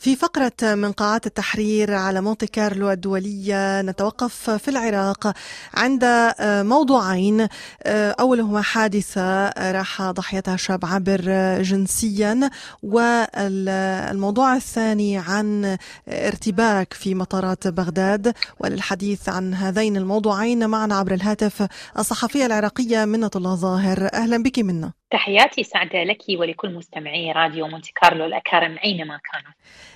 في فقرة من قاعات التحرير على مونتي كارلو الدولية نتوقف في العراق عند موضوعين. أولهما حادثة راح ضحيتها شاب عابر جنسيا. والموضوع الثاني عن ارتباك في مطارات بغداد. وللحديث عن هذين الموضوعين معنا عبر الهاتف الصحفية العراقية منة الله ظاهر. أهلا بك منا تحياتي سعدة لك ولكل مستمعي راديو مونتي كارلو الأكارم أينما كانوا.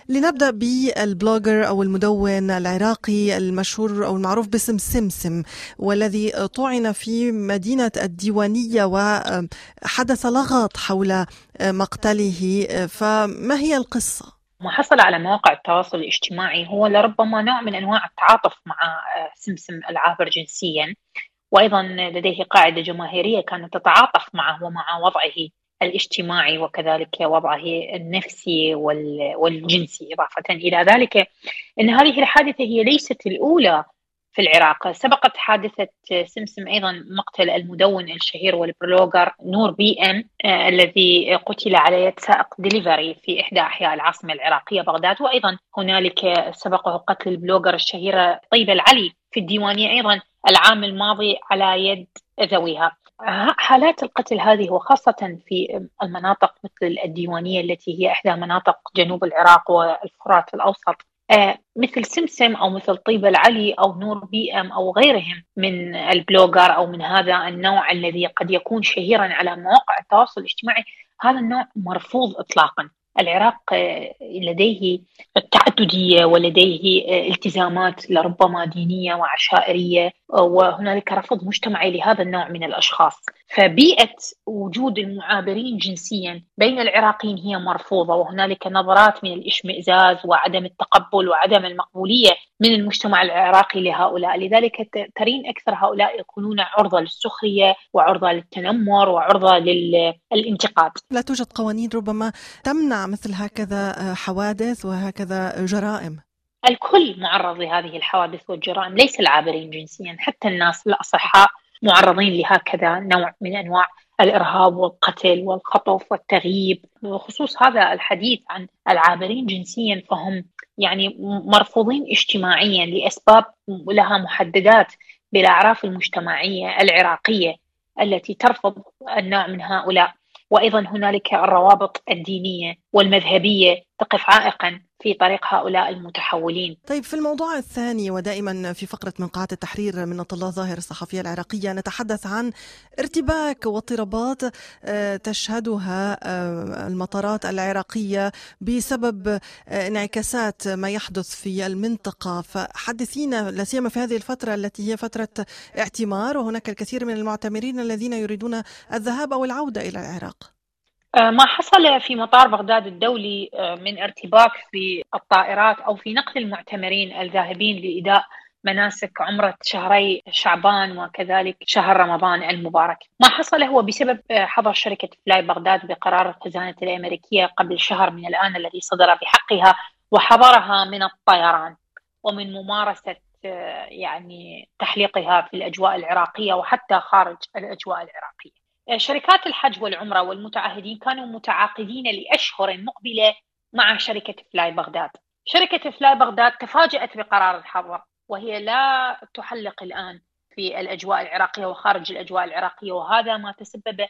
لنبدأ بالبلوجر أو المدون العراقي المشهور أو المعروف باسم سمسم والذي طعن في مدينة الديوانية وحدث لغط حول مقتله. فما هي القصة؟ ما حصل على مواقع التواصل الاجتماعي هو لربما نوع من أنواع التعاطف مع سمسم العابر جنسيا. وأيضا لديه قاعدة جماهيرية كانت تتعاطف معه ومع وضعه الاجتماعي وكذلك وضعه النفسي والجنسي إضافة إلى ذلك. إن هذه الحادثة هي ليست الأولى في العراق. سبقت حادثة سمسم أيضا مقتل المدون الشهير وال blogger نور BM آه الذي قتل على يد سائق ديليفري في إحدى أحياء العاصمة العراقية بغداد. وأيضا هنالك سبقه قتل ال blogger الشهيرة طيبة العلي في الديوانية أيضا. العام الماضي على يد ذويها. حالات القتل هذه وخاصة في المناطق مثل الديوانية التي هي إحدى مناطق جنوب العراق والفرات الأوسط آه مثل سمسم أو مثل طيبه العلي أو نور BM أو غيرهم من ال blogger أو من هذا النوع الذي قد يكون شهيرا على مواقع التواصل الاجتماعي هذا النوع مرفوض اطلاقا. العراق لديه التعددية ولديه التزامات لربما دينية وعشائرية وهنالك رفض مجتمعي لهذا النوع من الأشخاص. فبيئة وجود المعابرين جنسيا بين العراقيين هي مرفوضة وهنالك نظرات من الإشمئزاز وعدم التقبل وعدم المقبولية من المجتمع العراقي لهؤلاء. لذلك ترين أكثر هؤلاء يكونون عرضة للسخرية وعرضة للتنمر وعرضة للانتقاد. لا توجد قوانين ربما تمنع مثل هكذا حوادث وهكذا جرائم. الكل معرض لهذه الحوادث والجرائم ليس العابرين جنسيا حتى الناس الأصحاء معرضين لهكذا نوع من أنواع الإرهاب والقتل والخطف والتغييب. بخصوص هذا الحديث عن العابرين جنسيا فهم يعني مرفوضين اجتماعيا لأسباب لها محددات بالأعراف المجتمعية العراقية التي ترفض النوع من هؤلاء. وأيضا هنالك الروابط الدينية والمذهبية تقف عائقا في طريق هؤلاء المتحولين. طيب في الموضوع الثاني ودائما في فقرة من قاعة التحرير من الله ظاهر الصحفية العراقية نتحدث عن ارتباك واضطرابات تشهدها المطارات العراقية بسبب انعكاسات ما يحدث في المنطقة. فحدثينا لا سيما في هذه الفترة التي هي فترة اعتمار وهناك الكثير من المعتمرين الذين يريدون الذهاب أو العودة إلى العراق. ما حصل في مطار بغداد الدولي من ارتباك في الطائرات أو في نقل المعتمرين الذاهبين لإداء مناسك عمرة شهري شعبان وكذلك شهر رمضان المبارك. ما حصل هو بسبب حظر شركة فلاي بغداد بقرار الخزانة الأمريكية قبل شهر من الآن الذي صدر بحقها وحظرها من الطيران ومن ممارسة يعني تحليقها في الأجواء العراقية وحتى خارج الأجواء العراقية. شركات الحج والعمرة والمتعهدين كانوا متعاقدين لأشهر مقبلة مع شركة فلاي بغداد. شركة فلاي بغداد تفاجأت بقرار الحظر وهي لا تحلق الآن في الأجواء العراقية وخارج الأجواء العراقية وهذا ما تسبب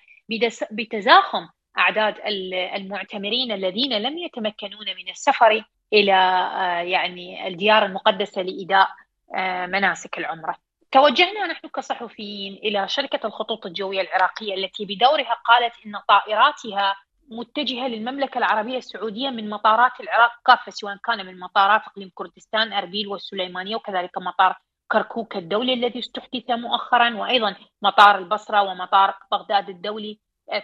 بتزاحم أعداد المعتمرين الذين لم يتمكنون من السفر إلى يعني الديار المقدسة لاداء مناسك العمرة. توجهنا نحن كصحفيين إلى شركة الخطوط الجوية العراقية التي بدورها قالت إن طائراتها متجهة للمملكة العربية السعودية من مطارات العراق كافة سواء كان من مطارات اقليم كردستان أربيل والسليمانية وكذلك مطار كركوك الدولي الذي استحدث مؤخرا وأيضا مطار البصرة ومطار بغداد الدولي.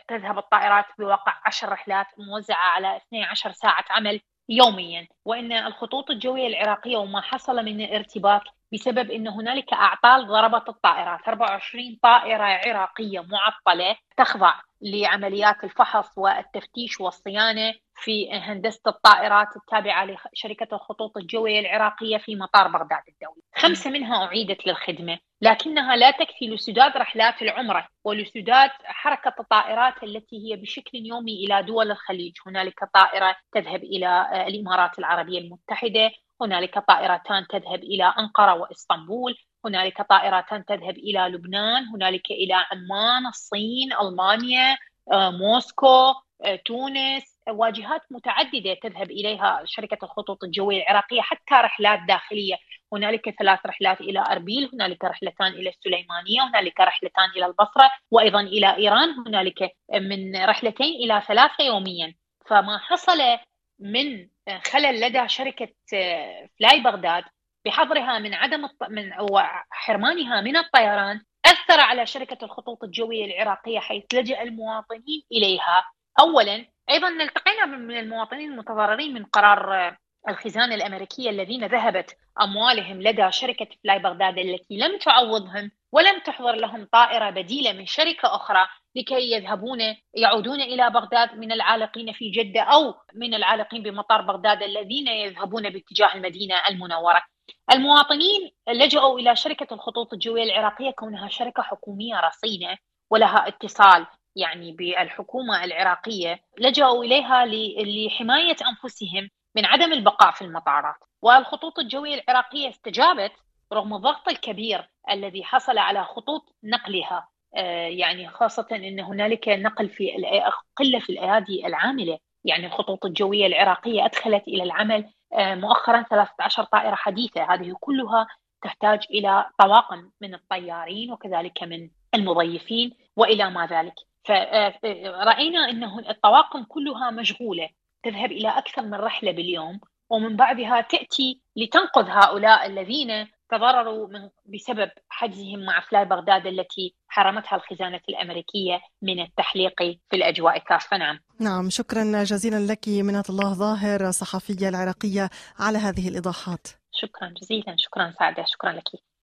تذهب الطائرات بواقع 10 رحلات موزعة على 12 ساعة عمل يوميا. وإن الخطوط الجوية العراقية وما حصل من ارتباك بسبب أن هنالك أعطال ضربت الطائرات. 24 طائرة عراقية معطلة تخضع لعمليات الفحص والتفتيش والصيانة في هندسة الطائرات التابعة لشركة الخطوط الجوية العراقية في مطار بغداد الدولي. خمسة منها أعيدت للخدمة لكنها لا تكفي لسداد رحلات العمرة ولسداد حركة الطائرات التي هي بشكل يومي إلى دول الخليج. هنالك طائرة تذهب إلى الإمارات العربية المتحدة هنالك طائرتان تذهب إلى أنقرة وإسطنبول هنالك طائرتان تذهب إلى لبنان هنالك إلى عمان الصين ألمانيا آه، موسكو آه، تونس واجهات متعددة تذهب إليها شركة الخطوط الجوية العراقية حتى رحلات داخلية. هنالك ثلاث رحلات إلى أربيل هنالك رحلتان إلى السليمانية هنالك رحلتان إلى البصرة وأيضا إلى إيران هنالك من رحلتين إلى ثلاثة يوميا. فما حصل من خلل لدى شركة فلاي بغداد بحظرها من عدم الط... من وحرمانها من الطيران أثر على شركة الخطوط الجوية العراقية حيث لجأ المواطنين إليها. اولا أيضا التقينا من المواطنين المتضررين من قرار الخزانة الأمريكية الذين ذهبت أموالهم لدى شركة فلاي بغداد التي لم تعوضهم ولم تحضر لهم طائرة بديلة من شركة أخرى لكي يذهبون يعودون إلى بغداد من العالقين في جدة أو من العالقين بمطار بغداد الذين يذهبون باتجاه المدينة المنورة. المواطنين لجأوا إلى شركة الخطوط الجوية العراقية كونها شركة حكومية رصينة ولها اتصال يعني بالحكومة العراقية لجأوا إليها لحماية أنفسهم من عدم البقاء في المطارات. والخطوط الجوية العراقية استجابت رغم الضغط الكبير الذي حصل على خطوط نقلها. آه، يعني خاصة أن هنالك نقل في قلة في الأيادي العاملة. يعني الخطوط الجوية العراقية أدخلت إلى العمل آه، مؤخرا 13 طائرة حديثة. هذه كلها تحتاج إلى طواقم من الطيارين وكذلك من المضيفين وإلى ما ذلك. فرأينا آه، أنه الطواقم كلها مشغولة. تذهب إلى أكثر من رحلة باليوم ومن بعدها تأتي لتنقذ هؤلاء الذين تضرروا من بسبب حجزهم مع فلاي بغداد التي حرمتها الخزانة الأمريكية من التحليق في الأجواء. كافة نعم. نعم شكرا جزيلا لك منة الله ظاهر صحفية العراقية على هذه الإيضاحات. شكرا جزيلا شكرا سعدة شكرا لك.